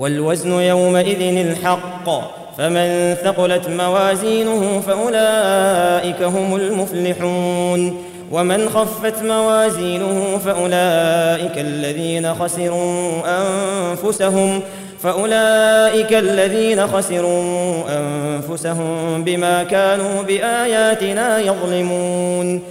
والوزن يومئذ الحق. فمن ثقلت موازينه فأولئك هم المفلحون. ومن خفت موازينه فأولئك الذين خسروا أنفسهم. فأولئك الذين خسروا أنفسهم بما كانوا بآياتنا يظلمون.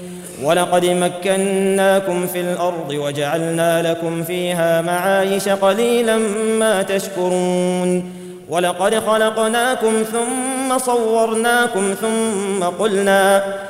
ولقد مكناكم في الأرض وجعلنا لكم فيها معايش قليلا ما تشكرون. ولقد خلقناكم ثم صورناكم ثم قلنا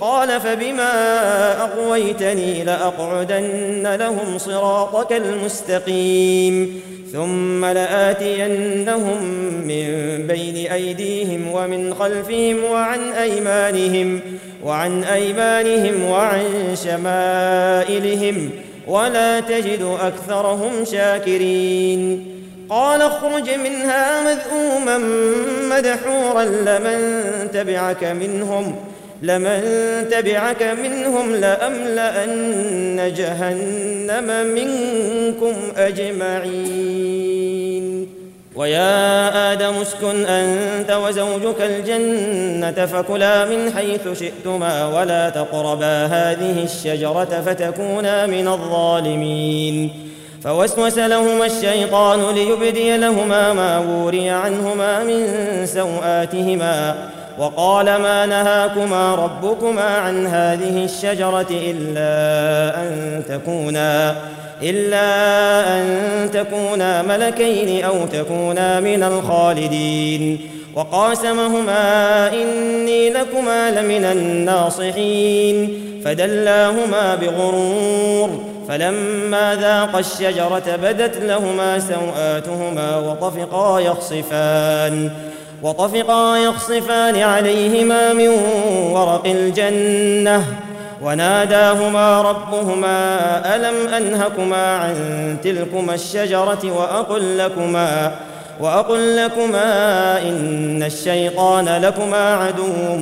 قال فبما أغويتني لأقعدن لهم صراطك المستقيم. ثم لآتينهم من بين أيديهم ومن خلفهم وعن أيمانهم وعن أيمانهم وعن شمائلهم ولا تجد أكثرهم شاكرين. قال اخرج منها مذءوما مدحورا لمن تبعك منهم لمن تبعك منهم لأملأن جهنم منكم أجمعين. ويا آدم اسكن أنت وزوجك الجنة فكلا من حيث شئتما ولا تقربا هذه الشجرة فتكونا من الظالمين. فوسوس لهما الشيطان ليبدي لهما ما وري عنهما من سوآتهما وقال ما نهاكما ربكما عن هذه الشجرة إلا أن تكونا إلا أن تكونا ملكين أو تكونا من الخالدين وقاسمهما إني لكما لمن الناصحين فدلاهما بغرور فلما ذاقا الشجرة بدت لهما سوآتهما وطفقا يخصفان وطفقا يخصفان عليهما من ورق الجنة. وناداهما ربهما ألم أنهكما عن تلكما الشجرة وأقل لكما وأقل لكما إن الشيطان لكما عدو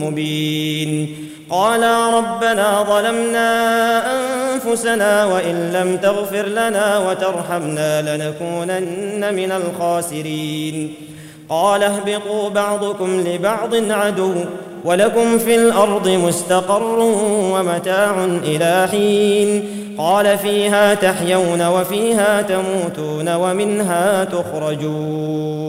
مبين. قالا ربنا ظلمنا أنفسنا وإن لم تغفر لنا وترحمنا لنكونن من الخاسرين. قال اهبطوا بعضكم لبعض عدو ولكم في الأرض مستقر ومتاع إلى حين. قال فيها تحيون وفيها تموتون ومنها تخرجون.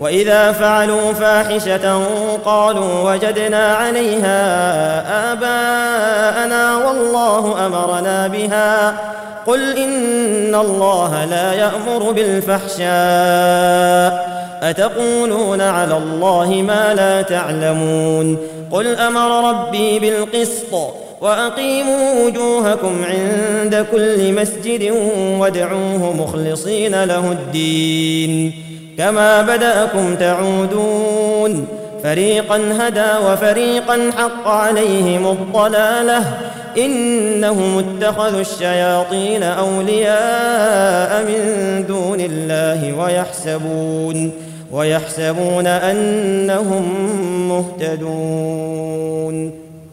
وإذا فعلوا فاحشة قالوا وجدنا عليها آباءنا والله أمرنا بها. قل إن الله لا يأمر بالفحشاء. أتقولون على الله ما لا تعلمون. قل أمر ربي بالقسط وأقيموا وجوهكم عند كل مسجد وادعوه مخلصين له الدين. كما بدأكم تعودون. فريقا هدى وفريقا حق عليهم الضلالة. إنهم اتخذوا الشياطين أولياء من دون الله ويحسبون ويحسبون أنهم مهتدون.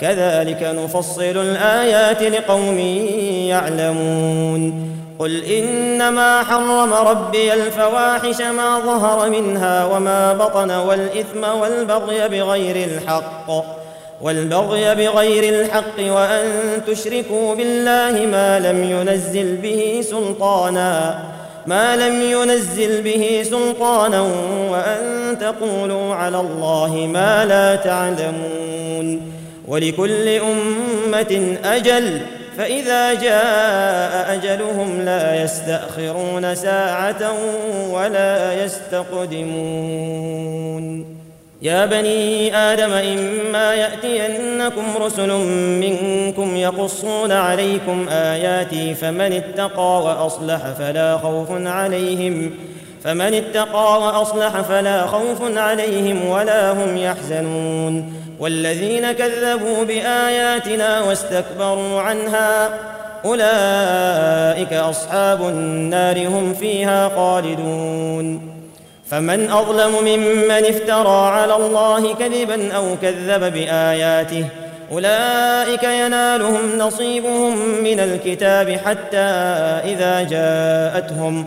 كذلك نفصل الآيات لقوم يعلمون. قل إنما حرم ربي الفواحش ما ظهر منها وما بطن والإثم والبغي بغير الحق والبغي بغير الحق وأن تشركوا بالله ما لم ينزل به سلطانا ما لم ينزل به سلطانا وأن تقولوا على الله ما لا تعلمون. ولكل أمة أجل فإذا جاء أجلهم لا يستأخرون ساعة ولا يستقدمون. يا بني آدم إما يأتينكم رسل منكم يقصون عليكم آياتي فمن اتقى وأصلح فلا خوف عليهم فمن اتقى وأصلح فلا خوف عليهم ولا هم يحزنون. والذين كذبوا بآياتنا واستكبروا عنها أولئك أصحاب النار هم فيها خالدون. فمن أظلم ممن افترى على الله كذبا أو كذب بآياته أولئك ينالهم نصيبهم من الكتاب حتى إذا جاءتهم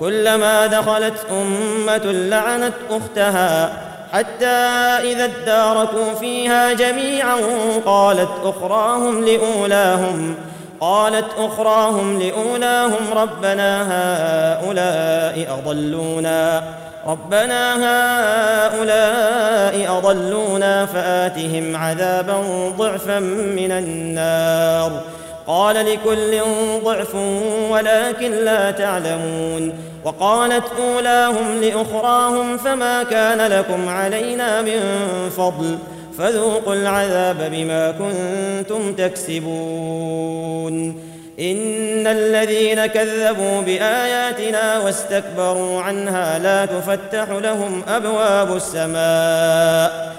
كلما دخلت أمة لعنت أختها حتى إذا اداركوا فيها جميعا قالت أخراهم لأولاهم قالت أخراهم لأولاهم ربنا هؤلاء أضلونا ربنا هؤلاء أضلونا فآتهم عذابا ضعفا من النار. قال لكل ضعف ولكن لا تعلمون وقالت أولاهم لأخراهم فما كان لكم علينا من فضل فذوقوا العذاب بما كنتم تكسبون إن الذين كذبوا بآياتنا واستكبروا عنها لا تفتح لهم أبواب السماء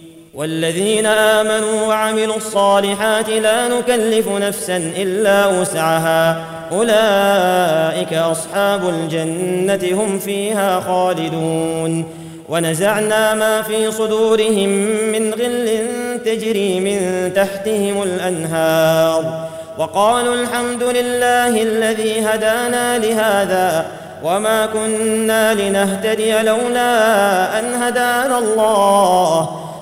والذين آمنوا وعملوا الصالحات لا نكلف نفسا إلا وسعها. أولئك أصحاب الجنة هم فيها خالدون. ونزعنا ما في صدورهم من غل تجري من تحتهم الأنهار. وقالوا الحمد لله الذي هدانا لهذا وما كنا لنهتدي لولا أن هدانا الله.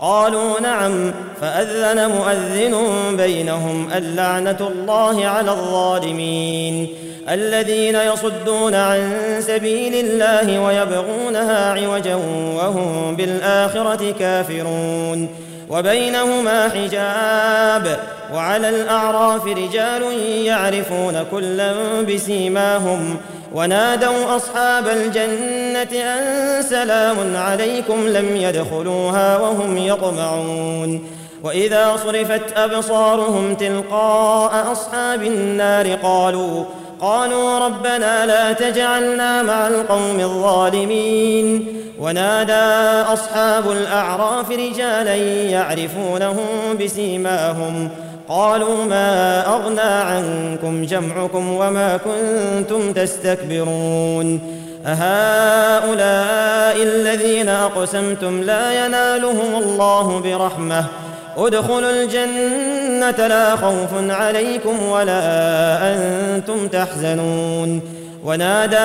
قالوا نعم فأذن مؤذن بينهم اللعنة الله على الظالمين الذين يصدون عن سبيل الله ويبغونها عوجا وهم بالآخرة كافرون. وبينهما حجاب وعلى الأعراف رجال يعرفون كلا بسيماهم ونادوا أصحاب الجنة أن سلام عليكم لم يدخلوها وهم يطمعون. وإذا صرفت أبصارهم تلقاء أصحاب النار قالوا قالوا ربنا لا تجعلنا مع القوم الظالمين. ونادى أصحاب الأعراف رجالا يعرفونهم بسيماهم. قالوا ما أغنى عنكم جمعكم وما كنتم تستكبرون أهؤلاء الذين أقسمتم لا ينالهم الله برحمة ادخلوا الجنة لا خوف عليكم ولا أنتم تحزنون ونادى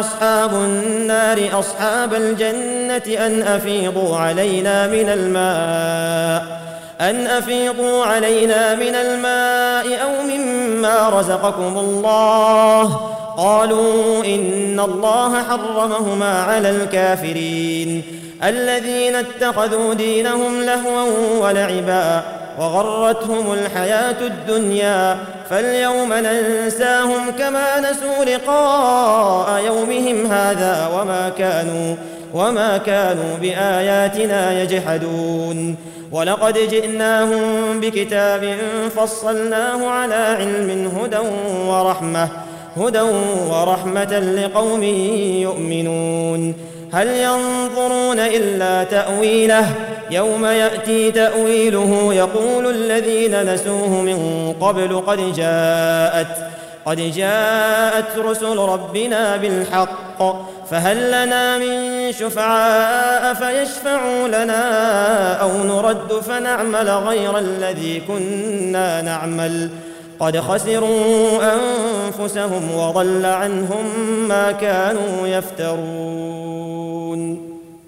أصحاب النار أصحاب الجنة أن أفيضوا علينا من الماء أن أفيضوا علينا من الماء أو مما رزقكم الله. قالوا إن الله حرمهما على الكافرين. الذين اتخذوا دينهم لهوا ولعبا وغرتهم الحياة الدنيا. فاليوم ننساهم كما نسوا لقاء يومهم هذا وما كانوا وما كانوا بآياتنا يجحدون. ولقد جئناهم بكتاب فصلناه على علم هدى ورحمة هدى ورحمة لقوم يؤمنون. هل ينظرون إلا تأويله؟ يوم يأتي تأويله يقول الذين نسوه من قبل قد جاءت قد جاءت رسل ربنا بالحق. فهل لنا من شفعاء فيشفعوا لنا أو نرد فنعمل غير الذي كنا نعمل؟ قد خسروا أنفسهم وضل عنهم ما كانوا يفترون.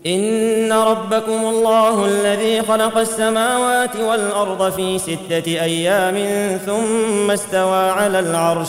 إن ربكم الله الذي خلق السماوات والأرض في ستة أيام ثم استوى على العرش.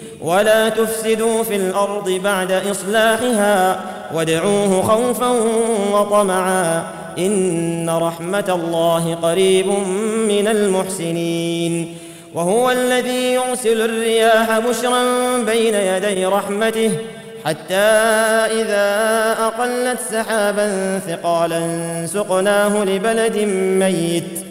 ولا تفسدوا في الأرض بعد إصلاحها وادعوه خوفا وطمعا إن رحمة الله قريب من المحسنين وهو الذي يرسل الرياح بشرا بين يدي رحمته حتى إذا أقلت سحابا ثقالا سقناه لبلد ميت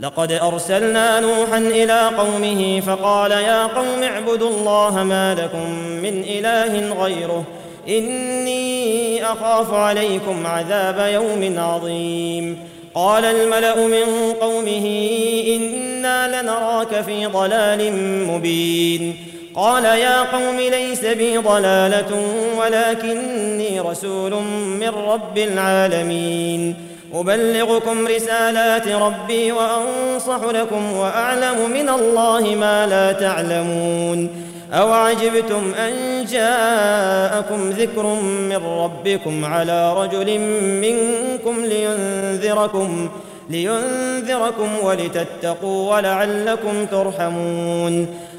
لقد أرسلنا نوحا إلى قومه فقال يا قوم اعبدوا الله ما لكم من إله غيره إني أخاف عليكم عذاب يوم عظيم. قال الملأ من قومه إنا لنراك في ضلال مبين. قال يا قوم ليس بي ضلالة ولكني رسول من رب العالمين. أبلغكم رسالات ربي وأنصح لكم وأعلم من الله ما لا تعلمون. اوعجبتم أن جاءكم ذكر من ربكم على رجل منكم لينذركم لينذركم ولتتقوا ولعلكم ترحمون.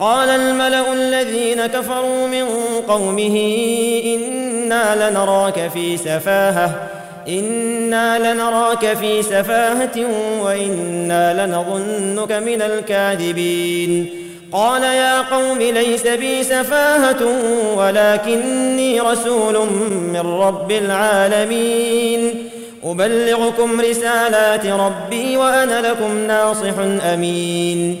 قال الملأ الذين كفروا من قومه إنا لنراك في سفاهة إنا لنراك في سفاهة وإنا لنظنك من الكاذبين. قال يا قوم ليس بي سفاهة ولكني رسول من رب العالمين. أبلغكم رسالات ربي وأنا لكم ناصح أمين.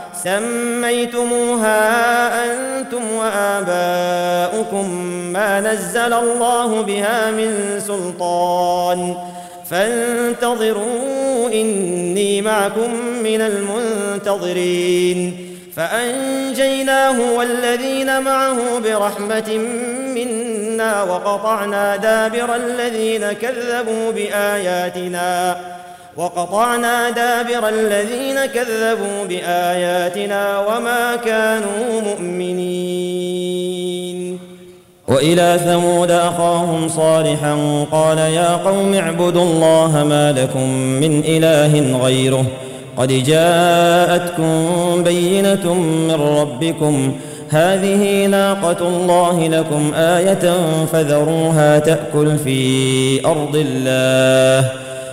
سميتموها أنتم وآباؤكم ما نزل الله بها من سلطان. فانتظروا إني معكم من المنتظرين. فأنجيناه والذين معه برحمة منا وقطعنا دابر الذين كذبوا بآياتنا. وقطعنا دابر الذين كذبوا باياتنا وما كانوا مؤمنين. والى ثمود اخاهم صالحا قال يا قوم اعبدوا الله ما لكم من اله غيره. قد جاءتكم بينه من ربكم. هذه ناقه الله لكم إيه فذروها تاكل في ارض الله.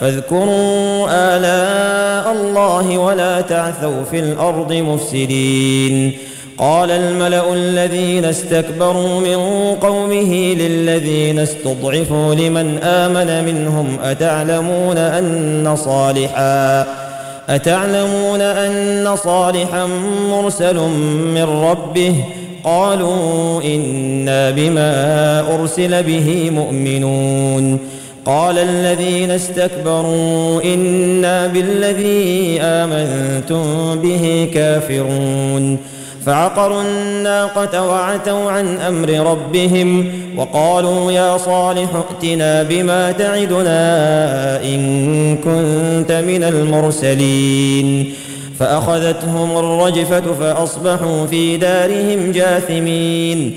فاذكروا آلاء الله ولا تعثوا في الأرض مفسدين. قال الملأ الذين استكبروا من قومه للذين استضعفوا لمن آمن منهم أتعلمون أن صالحا أتعلمون أن صالحا مرسل من ربه؟ قالوا إنا بما أرسل به مؤمنون. قال الذين استكبروا إنا بالذي آمنتم به كافرون. فعقروا الناقة وعتوا عن أمر ربهم وقالوا يا صالح ائتنا بما تعدنا إن كنت من المرسلين. فأخذتهم الرجفة فأصبحوا في دارهم جاثمين.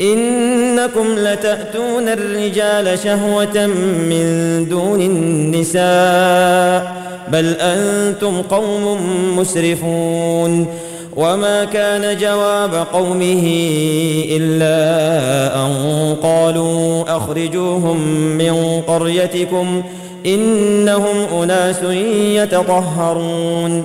إنكم لتأتون الرجال شهوة من دون النساء بل أنتم قوم مسرفون. وما كان جواب قومه إلا أن قالوا أخرجوهم من قريتكم إنهم أناس يتطهرون.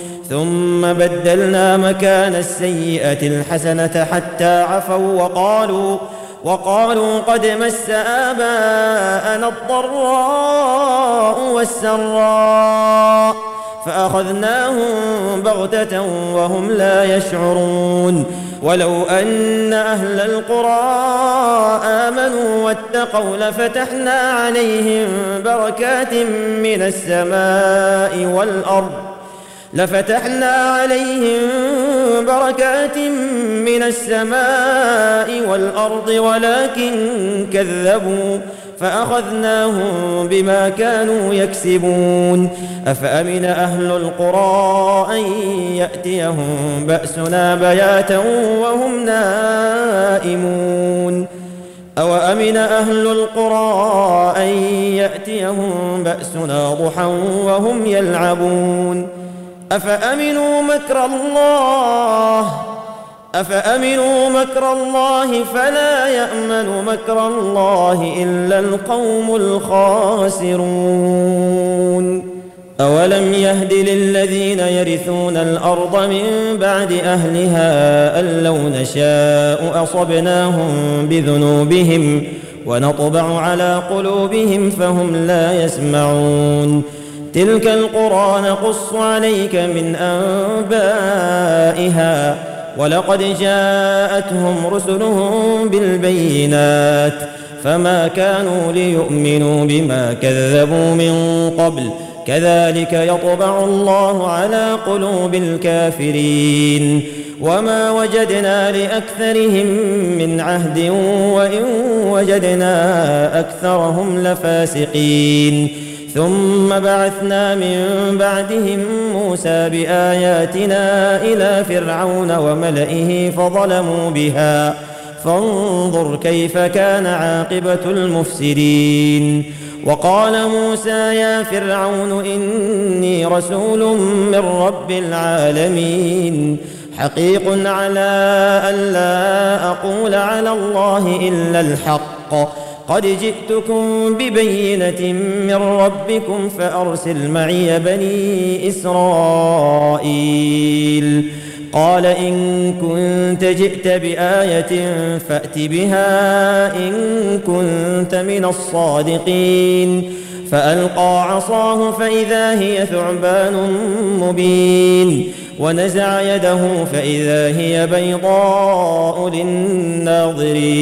ثم بدلنا مكان السيئة الحسنة حتى عفوا وقالوا وقالوا قد مس آباءنا الضراء والسراء فأخذناهم بغتة وهم لا يشعرون. ولو أن أهل القرى آمنوا واتقوا لفتحنا عليهم بركات من السماء والأرض. لفتحنا عليهم بركات من السماء والأرض ولكن كذبوا فأخذناهم بما كانوا يكسبون. أفأمن أهل القرى أن يأتيهم بأسنا بياتا وهم نائمون؟ أوأمن أهل القرى أن يأتيهم بأسنا ضحى وهم يلعبون؟ أفأمنوا مكر الله؟ أفأمنوا مكر الله فلا يأمن مكر الله إلا القوم الخاسرون. أولم يهد للذين يرثون الأرض من بعد أهلها أن لو نشاء أصبناهم بذنوبهم ونطبع على قلوبهم فهم لا يسمعون. تلك القرى نقص عليك من أنبائها ولقد جاءتهم رسلهم بالبينات فما كانوا ليؤمنوا بما كذبوا من قبل كذلك يطبع الله على قلوب الكافرين وما وجدنا لأكثرهم من عهد وإن وجدنا أكثرهم لفاسقين ثم بعثنا من بعدهم موسى بآياتنا إلى فرعون وملئه فظلموا بها. فانظر كيف كان عاقبة المفسدين. وقال موسى يا فرعون إني رسول من رب العالمين. حقيق على الا أقول على الله إلا الحق. قد جئتكم ببينة من ربكم فأرسل معي بني إسرائيل. قال إن كنت جئت بآية فأت بها إن كنت من الصادقين. فألقى عصاه فإذا هي ثعبان مبين. ونزع يده فإذا هي بيضاء للناظرين.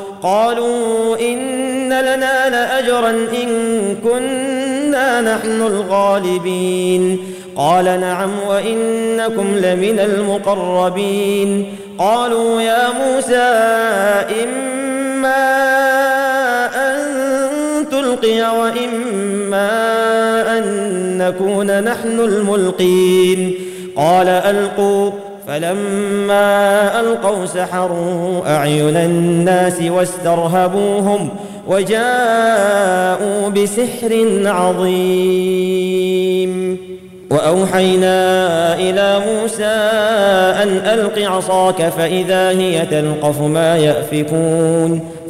قالوا إن لنا لأجرا إن كنا نحن الغالبين. قال نعم وإنكم لمن المقربين. قالوا يا موسى إما أن تلقي وإما أن نكون نحن الملقين. قال ألقوا. فلما ألقوا سحروا أعين الناس واسترهبوهم وجاءوا بسحر عظيم. وأوحينا إلى موسى أن ألق عصاك فإذا هي تلقف ما يأفكون.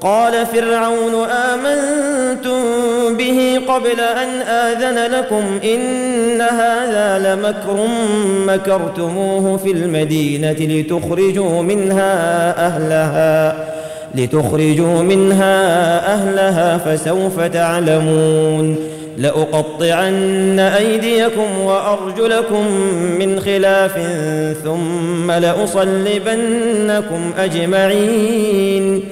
قال فرعون آمنتم به قبل أن آذن لكم إن هذا لمكر مكرتموه في المدينة لتخرجوا منها أهلها لتخرجوا منها أهلها فسوف تعلمون. لأقطعن أيديكم وأرجلكم من خلاف ثم لأصلبنكم أجمعين.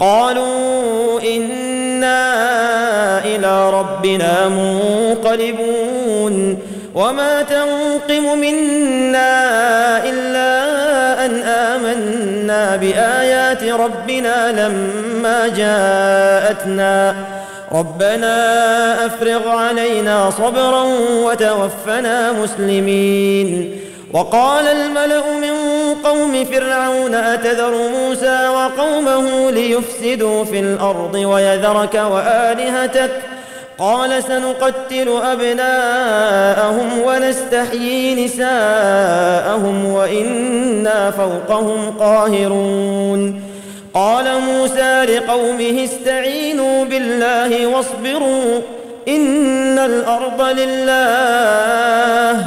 قالوا إنا إلى ربنا منقلبون وما تنقم منا إلا أن آمنا بآيات ربنا لما جاءتنا. ربنا أفرغ علينا صبرا وتوفنا مسلمين. وقال الملأ من قوم فرعون أتذر موسى وقومه ليفسدوا في الأرض ويذرك وآلهتك؟ قال سنقتل أبناءهم ونستحيي نساءهم وإنا فوقهم قاهرون. قال موسى لقومه استعينوا بالله واصبروا إن الأرض لله.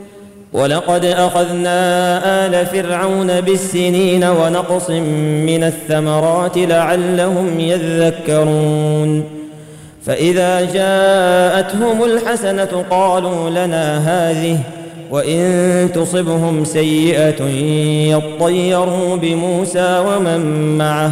ولقد أخذنا آل فرعون بالسنين ونقص من الثمرات لعلهم يذكرون. فإذا جاءتهم الحسنة قالوا لنا هذه وإن تصبهم سيئة يطيروا بموسى ومن معه.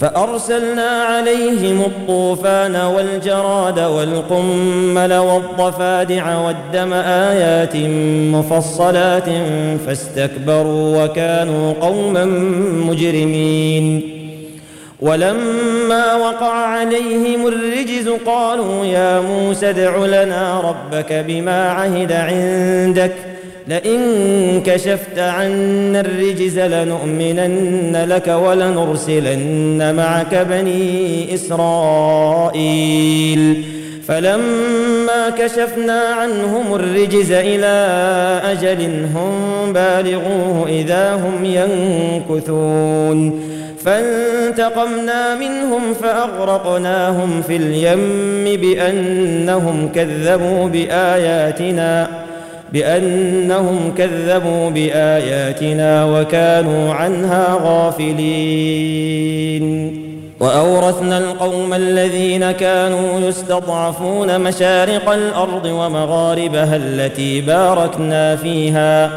فأرسلنا عليهم الطوفان والجراد والقمل والضفادع والدم آيات مفصلات فاستكبروا وكانوا قوما مجرمين. ولما وقع عليهم الرجز قالوا يا موسى ادع لنا ربك بما عهد عندك لئن كشفت عنا الرجز لنؤمنن لك ولنرسلن معك بني إسرائيل. فلما كشفنا عنهم الرجز إلى أجل هم بالغوه إذا هم ينكثون. فانتقمنا منهم فأغرقناهم في اليم بأنهم كذبوا بآياتنا. بأنهم كذبوا بآياتنا وكانوا عنها غافلين. وأورثنا القوم الذين كانوا يستضعفون مشارق الأرض ومغاربها التي باركنا فيها.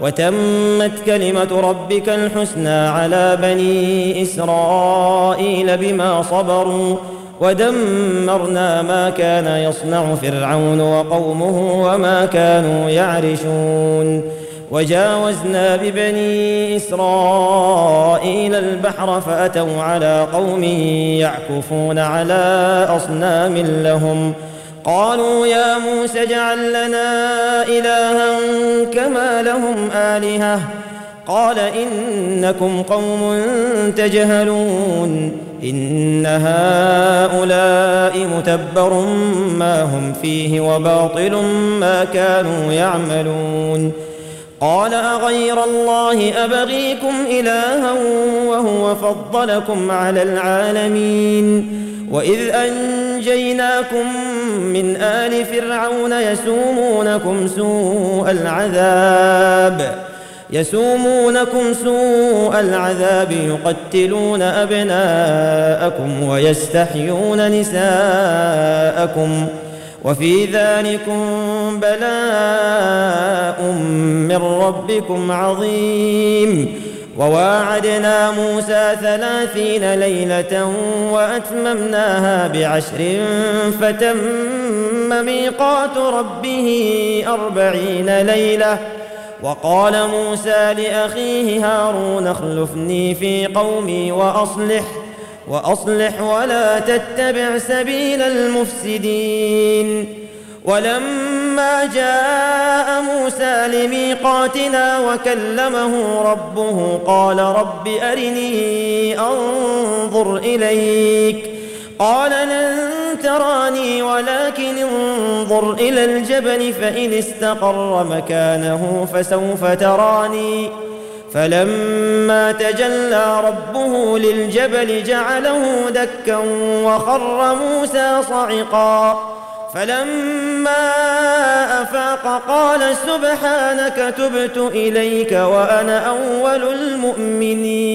وتمت كلمة ربك الحسنى على بني إسرائيل بما صبروا. ودمرنا ما كان يصنع فرعون وقومه وما كانوا يعرشون وجاوزنا ببني اسرائيل البحر فاتوا على قوم يعكفون على اصنام لهم قالوا يا موسى اجعل لنا الها كما لهم الهه قال انكم قوم تجهلون إن هؤلاء متبر ما هم فيه وباطل ما كانوا يعملون. قال أغير الله أبغيكم إلها وهو فضلكم على العالمين. وإذ أنجيناكم من آل فرعون يسومونكم سوء العذاب. يسومونكم سوء العذاب يقتلون أبناءكم ويستحيون نساءكم وفي ذلكم بلاء من ربكم عظيم. وواعدنا موسى ثلاثين ليلة وأتممناها بعشر فتم ميقات ربه أربعين ليلة وقال موسى لأخيه هارون اخلفني في قومي وأصلح وأصلح ولا تتبع سبيل المفسدين. ولما جاء موسى لميقاتنا وكلمه ربه قال رب أرني أنظر إليك. قال لن تراني ولكن انظر إلى الجبل فإن استقر مكانه فسوف تراني. فلما تجلى ربه للجبل جعله دكا وخر موسى صعقا. فلما أفاق قال سبحانك تبت إليك وأنا أول المؤمنين.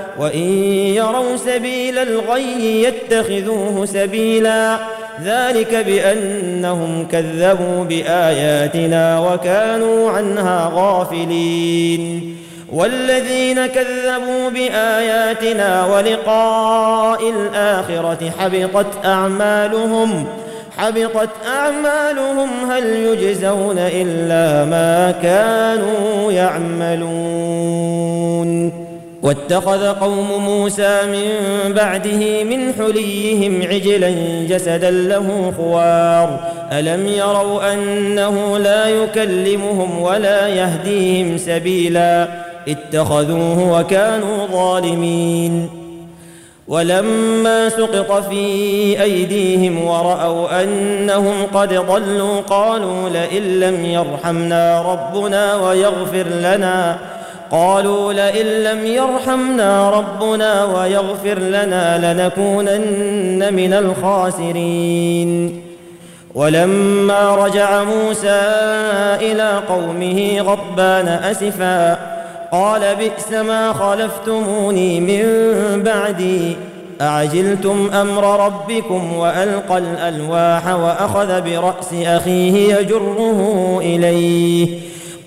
وإن يروا سبيل الغي يتخذوه سبيلا. ذلك بأنهم كذبوا بآياتنا وكانوا عنها غافلين. والذين كذبوا بآياتنا ولقاء الآخرة حبطت أعمالهم حبطت أعمالهم هل يجزون إلا ما كانوا يعملون؟ واتخذ قوم موسى من بعده من حليهم عجلا جسدا له خوار. ألم يروا أنه لا يكلمهم ولا يهديهم سبيلا؟ اتخذوه وكانوا ظالمين. ولما سقط في أيديهم ورأوا أنهم قد ضلوا قالوا لئن لم يرحمنا ربنا ويغفر لنا. قالوا لئن لم يرحمنا ربنا ويغفر لنا لنكونن من الخاسرين. ولما رجع موسى إلى قومه غضبان أسفا قال بئس ما خلفتموني من بعدي أعجلتم أمر ربكم وألقى الألواح وأخذ برأس أخيه يجره إليه.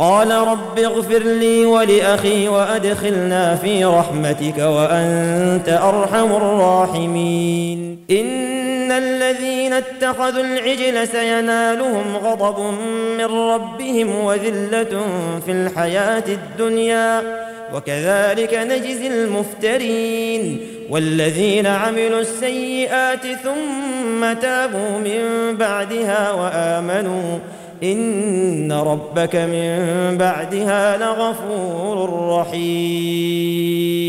قال رب اغفر لي ولأخي وأدخلنا في رحمتك وأنت أرحم الراحمين. إن الذين اتخذوا العجل سينالهم غضب من ربهم وذلة في الحياة الدنيا. وكذلك نجزي المفترين. والذين عملوا السيئات ثم تابوا من بعدها وآمنوا ان ربك من بعدها لغفور رحيم.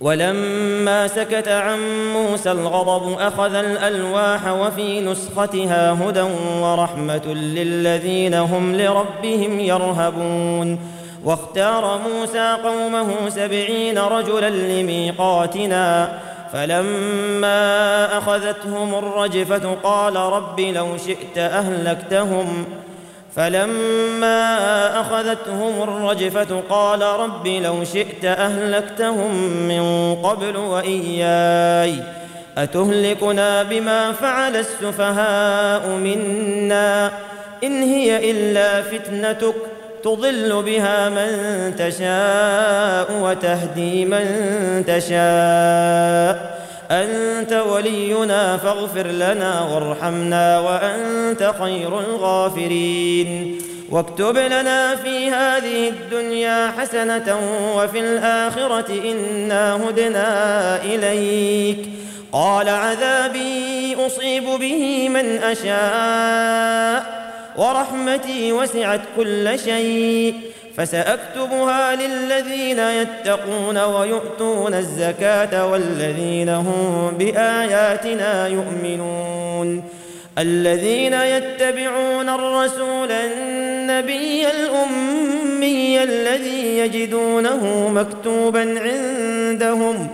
ولما سكت عن موسى الغضب اخذ الالواح وفي نسختها هدى ورحمه للذين هم لربهم يرهبون. واختار موسى قومه سبعين رجلا لميقاتنا. فلما أخذتهم الرجفة قال رب لو شئت أهلكتهم. فلما أخذتهم الرجفة قال رب لو شئت أهلكتهم من قبل وإياي. أتهلكنا بما فعل السفهاء منا إن هي إلا فتنتك. تضل بها من تشاء وتهدي من تشاء. أنت ولينا فاغفر لنا وارحمنا وأنت خير الغافرين. واكتب لنا في هذه الدنيا حسنة وفي الآخرة إنا هدنا إليك. قال عذابي أصيب به من أشاء. ورحمتي وسعت كل شيء فسأكتبها للذين يتقون ويؤتون الزكاة والذين هم بآياتنا يؤمنون. الذين يتبعون الرسول النبي الأمي الذي يجدونه مكتوبا عندهم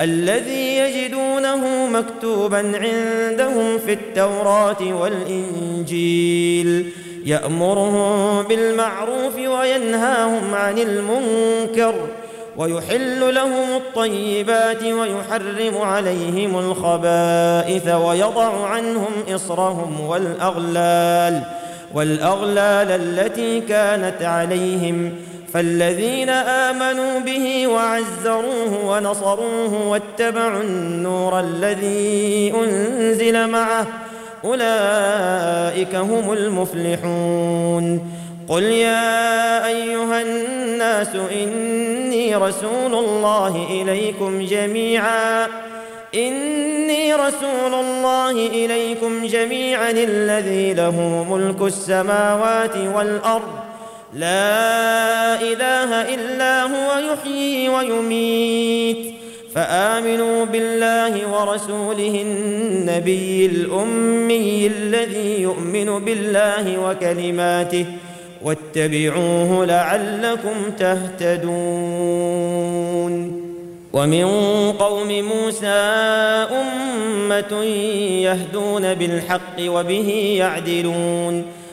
الذي يجدونه مكتوبا عندهم في التوراة والإنجيل. يأمرهم بالمعروف وينهاهم عن المنكر ويحل لهم الطيبات ويحرم عليهم الخبائث ويضع عنهم إصرهم والأغلال والأغلال التي كانت عليهم. فالذين آمنوا به وعزروه ونصروه واتبعوا النور الذي أنزل معه أولئك هم المفلحون. قل يا أيها الناس إني رسول الله إليكم جميعا إني رسول الله إليكم جميعا الذي له ملك السماوات والأرض. لا إله إلا هو يحيي ويميت. فآمنوا بالله ورسوله النبي الأمي الذي يؤمن بالله وكلماته واتبعوه لعلكم تهتدون. ومن قوم موسى أمة يهدون بالحق وبه يعدلون.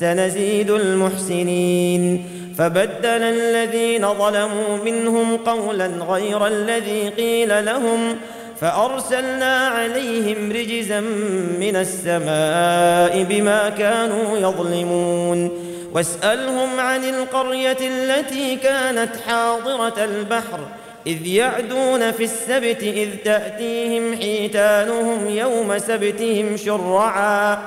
سنزيد المحسنين فبدل الذين ظلموا منهم قولا غير الذي قيل لهم فأرسلنا عليهم رجزا من السماء بما كانوا يظلمون واسألهم عن القرية التي كانت حاضرة البحر إذ يعدون في السبت إذ تأتيهم حيتانهم يوم سبتهم شرعا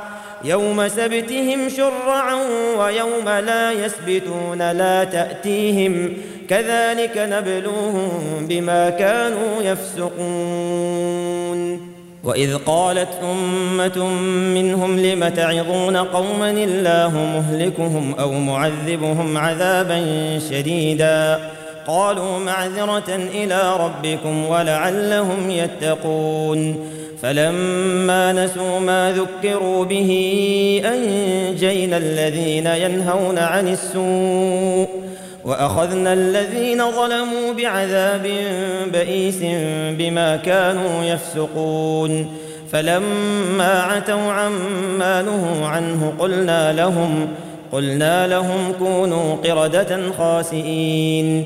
يوم سبتهم شرعا ويوم لا يسبتون لا تأتيهم كذلك نبلوهم بما كانوا يفسقون. وإذ قالت أمة منهم لم تعظون قوما الله مهلكهم أو معذبهم عذابا شديدا؟ قالوا معذرة إلى ربكم ولعلهم يتقون. فلما نسوا ما ذكروا به أنجينا الذين ينهون عن السوء وأخذنا الذين ظلموا بعذاب بئيس بما كانوا يفسقون. فلما عتوا عما نهوا عنه قلنا لهم قلنا لهم كونوا قردة خاسئين.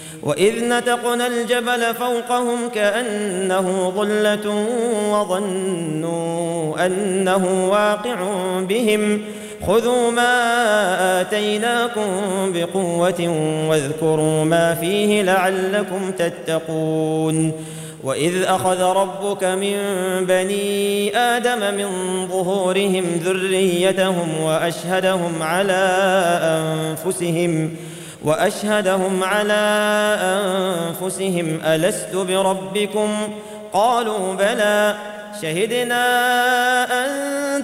وإذ نتقنا الجبل فوقهم كأنه ظلة وظنوا أنه واقع بهم. خذوا ما آتيناكم بقوة واذكروا ما فيه لعلكم تتقون. وإذ أخذ ربك من بني آدم من ظهورهم ذريتهم وأشهدهم على أنفسهم وأشهدهم على أنفسهم ألست بربكم؟ قالوا بلى. شهدنا أن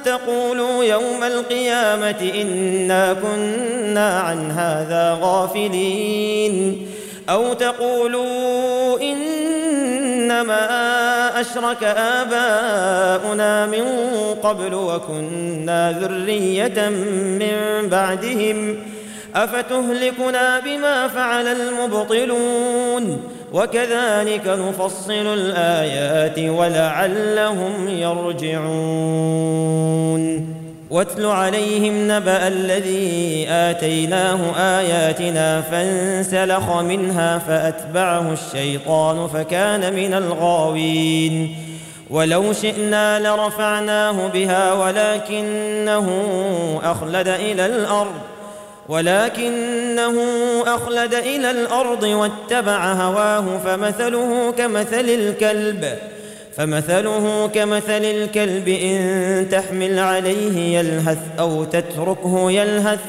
تقولوا يوم القيامة إنا كنا عن هذا غافلين. أو تقولوا إنما أشرك آباؤنا من قبل وكنا ذرية من بعدهم. أفتهلكنا بما فعل المبطلون؟ وكذلك نفصل الآيات ولعلهم يرجعون. واتل عليهم نبأ الذي آتيناه آياتنا فانسلخ منها فأتبعه الشيطان فكان من الغاوين. ولو شئنا لرفعناه بها ولكنه أخلد إلى الأرض. ولكنه أخلد إلى الأرض واتبع هواه فمثله كمثل الكلب فمثله كمثل الكلب إن تحمل عليه يلهث أو تتركه يلهث.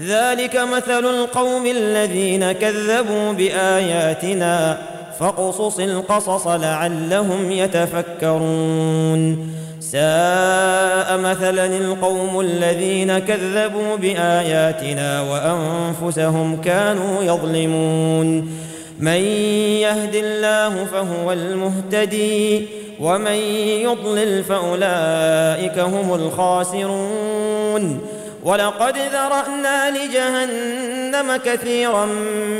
ذلك مثل القوم الذين كذبوا بآياتنا فاقصص القصص لعلهم يتفكرون. ساء مثلا القوم الذين كذبوا بآياتنا وأنفسهم كانوا يظلمون. من يهد الله فهو المهتدي ومن يضلل فأولئك هم الخاسرون. ولقد ذرأنا لجهنم كثيرا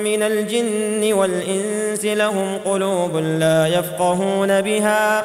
من الجن والإنس لهم قلوب لا يفقهون بها.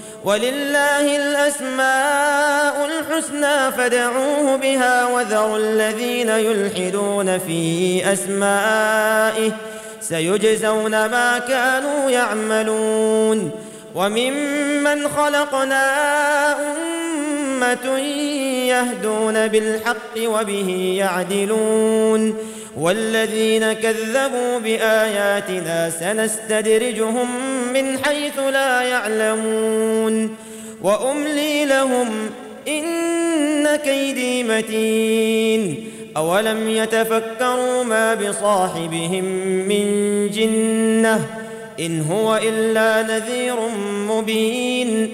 ولله الأسماء الحسنى فدعوه بها وذروا الذين يلحدون في أسمائه سيجزون ما كانوا يعملون وممن خلقنا امه يهدون بالحق وبه يعدلون. والذين كذبوا بآياتنا سنستدرجهم من حيث لا يعلمون. وأملي لهم إن كيدي متين. أولم يتفكروا ما بصاحبهم من جنة إن هو إلا نذير مبين.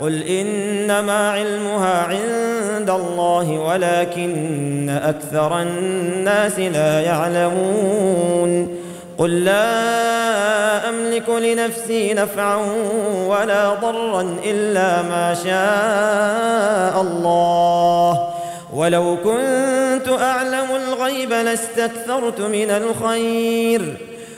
قل إنما علمها عند الله ولكن أكثر الناس لا يعلمون قل لا أملك لنفسي نفعا ولا ضرا إلا ما شاء الله ولو كنت أعلم الغيب لاستكثرت من الخير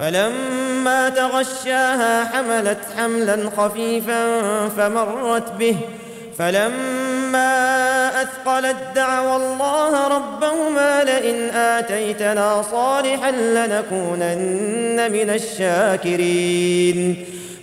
فلما تغشاها حملت حملا خفيفا فمرت به. فلما أثقلت دعوى الله ربهما لئن آتيتنا صالحا لنكونن من الشاكرين.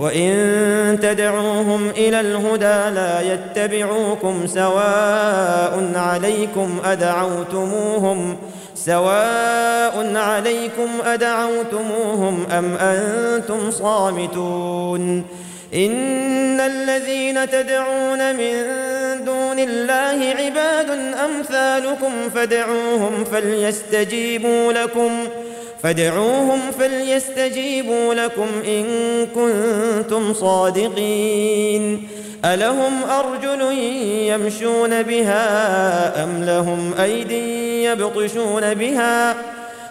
وإن تدعوهم إلى الهدى لا يتبعوكم سواء عليكم أدعوتموهم سواء عليكم أدعوتموهم أم أنتم صامتون إن الذين تدعون من دون الله عباد أمثالكم فادعوهم فليستجيبوا لكم فادعوهم فليستجيبوا لكم إن كنتم صادقين. ألهم أرجل يمشون بها أم لهم أيدي يبطشون بها؟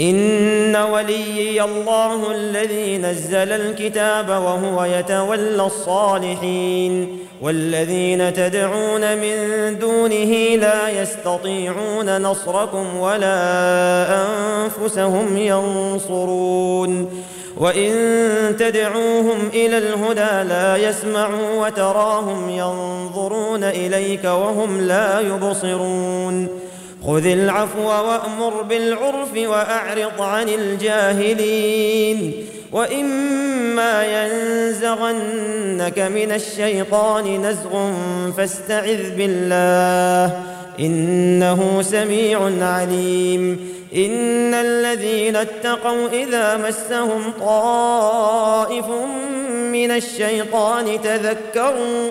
إن وليي الله الذي نزل الكتاب وهو يتولى الصالحين والذين تدعون من دونه لا يستطيعون نصركم ولا أنفسهم ينصرون وإن تدعوهم إلى الهدى لا يسمعوا وتراهم ينظرون إليك وهم لا يبصرون خذ العفو وأمر بالعرف وأعرض عن الجاهلين. وإما ينزغنك من الشيطان نزغ فاستعذ بالله إنه سميع عليم. إن الذين اتقوا إذا مسهم طائف من الشيطان تذكروا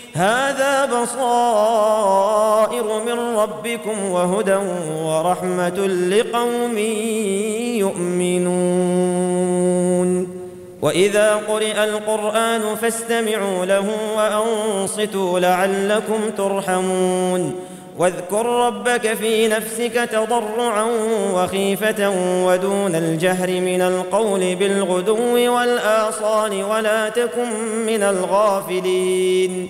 هذا بصائر من ربكم وهدى ورحمة لقوم يؤمنون. وإذا قرئ القرآن فاستمعوا له وأنصتوا لعلكم ترحمون. واذكر ربك في نفسك تضرعا وخيفة ودون الجهر من القول بالغدو والآصال ولا تكن من الغافلين.